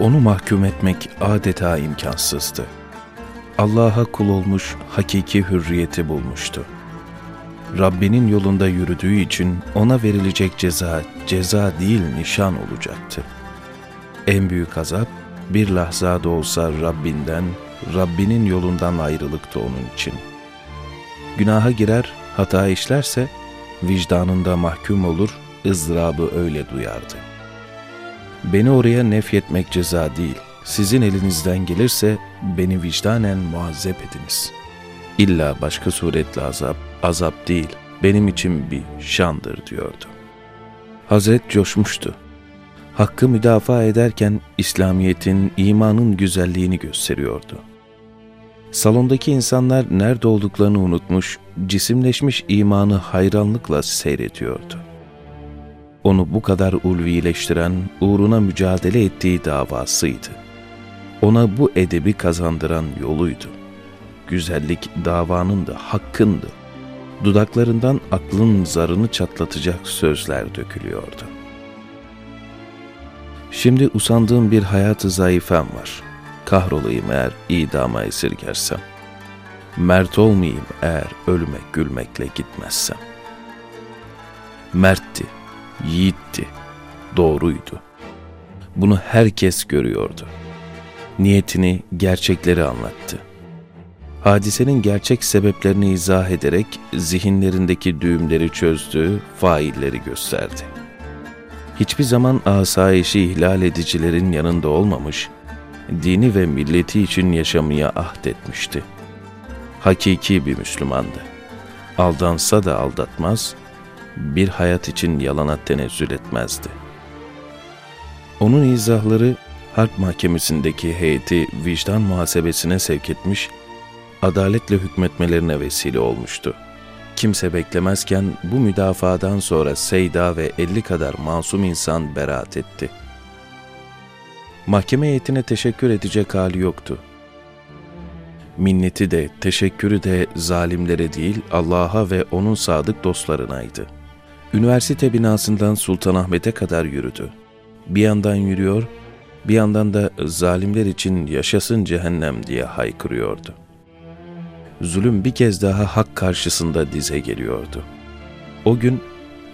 onu mahkum etmek adeta imkansızdı. Allah'a kul olmuş, hakiki hürriyeti bulmuştu. Rabbinin yolunda yürüdüğü için ona verilecek ceza, ceza değil nişan olacaktı. En büyük azap, bir lahzada olsa Rabbinden, Rabbinin yolundan ayrılıktı onun için. Günaha girer, hata işlerse, vicdanında mahkum olur, ızdırabı öyle duyardı. Beni oraya nefyetmek ceza değil, sizin elinizden gelirse beni vicdanen muazzep ediniz. İlla başka suretle azap, azap değil, benim için bir şandır diyordu. Hazret coşmuştu. Hakkı müdafaa ederken İslamiyet'in, imanın güzelliğini gösteriyordu. Salondaki insanlar nerede olduklarını unutmuş, cisimleşmiş imanı hayranlıkla seyrediyordu. Onu bu kadar ulvileştiren, uğruna mücadele ettiği davasıydı. Ona bu edebi kazandıran yoluydu. Güzellik davanın da hakkındı. Dudaklarından aklın zarını çatlatacak sözler dökülüyordu. Şimdi usandığım bir hayatı zayıfem var. Kahrolayım eğer idama esirgersem. Mert olmayayım eğer ölüme gülmekle gitmezsem. Mertti, yiğitti, doğruydu. Bunu herkes görüyordu. Niyetini, gerçekleri anlattı. Hadisenin gerçek sebeplerini izah ederek zihinlerindeki düğümleri çözdü, failleri gösterdi. Hiçbir zaman asayişi ihlal edicilerin yanında olmamış, dini ve milleti için yaşamaya ahdetmişti. Hakiki bir Müslümandı. Aldansa da aldatmaz, bir hayat için yalana tenezzül etmezdi. Onun izahları harp mahkemesindeki heyeti vicdan muhasebesine sevk etmiş, adaletle hükmetmelerine vesile olmuştu. Kimse beklemezken bu müdafadan sonra Seyda ve elli kadar masum insan beraat etti. Mahkeme heyetine teşekkür edecek hali yoktu. Minneti de, teşekkürü de zalimlere değil Allah'a ve onun sadık dostlarınaydı. Üniversite binasından Sultanahmet'e kadar yürüdü. Bir yandan yürüyor, bir yandan da zalimler için yaşasın cehennem diye haykırıyordu. Zulüm bir kez daha hak karşısında dize geliyordu. O gün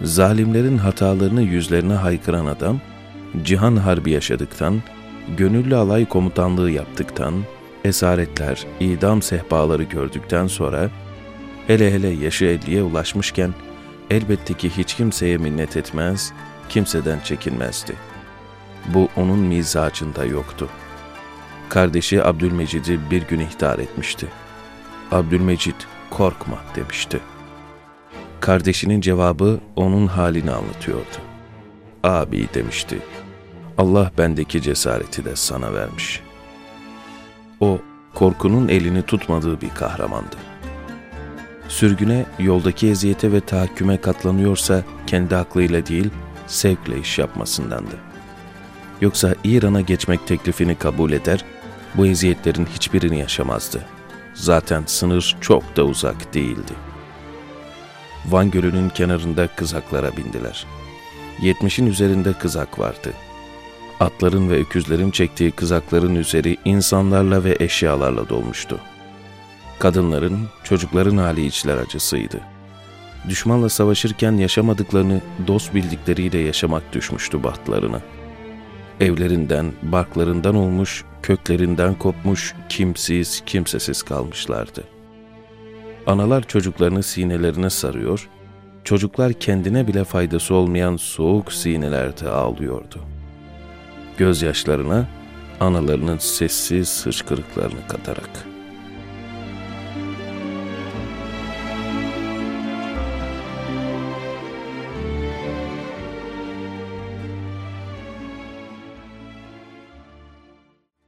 zalimlerin hatalarını yüzlerine haykıran adam, cihan harbi yaşadıktan, gönüllü alay komutanlığı yaptıktan, esaretler, idam sehpaları gördükten sonra, hele hele yaşı elliye ulaşmışken, elbette ki hiç kimseye minnet etmez, kimseden çekinmezdi.'' Bu onun mizacında yoktu. Kardeşi Abdülmecid'i bir gün ihtar etmişti. Abdülmecid korkma demişti. Kardeşinin cevabı onun halini anlatıyordu. Abi demişti. Allah bendeki cesareti de sana vermiş. O korkunun elini tutmadığı bir kahramandı. Sürgüne, yoldaki eziyete ve tahakküme katlanıyorsa kendi aklıyla değil, sevkle iş yapmasındandı.'' Yoksa İran'a geçmek teklifini kabul eder, bu eziyetlerin hiçbirini yaşamazdı. Zaten sınır çok da uzak değildi. Van Gölü'nün kenarında kızaklara bindiler. Yetmişin üzerinde kızak vardı. Atların ve öküzlerin çektiği kızakların üzeri insanlarla ve eşyalarla dolmuştu. Kadınların, çocukların hali içler acısıydı. Düşmanla savaşırken yaşamadıklarını dost bildikleriyle yaşamak düşmüştü bahtlarına.'' Evlerinden, barklarından olmuş, köklerinden kopmuş, kimsiz, kimsesiz kalmışlardı. Analar çocuklarını sinelerine sarıyor, çocuklar kendine bile faydası olmayan soğuk sinelerde ağlıyordu. Gözyaşlarına analarının sessiz hıçkırıklarını katarak.''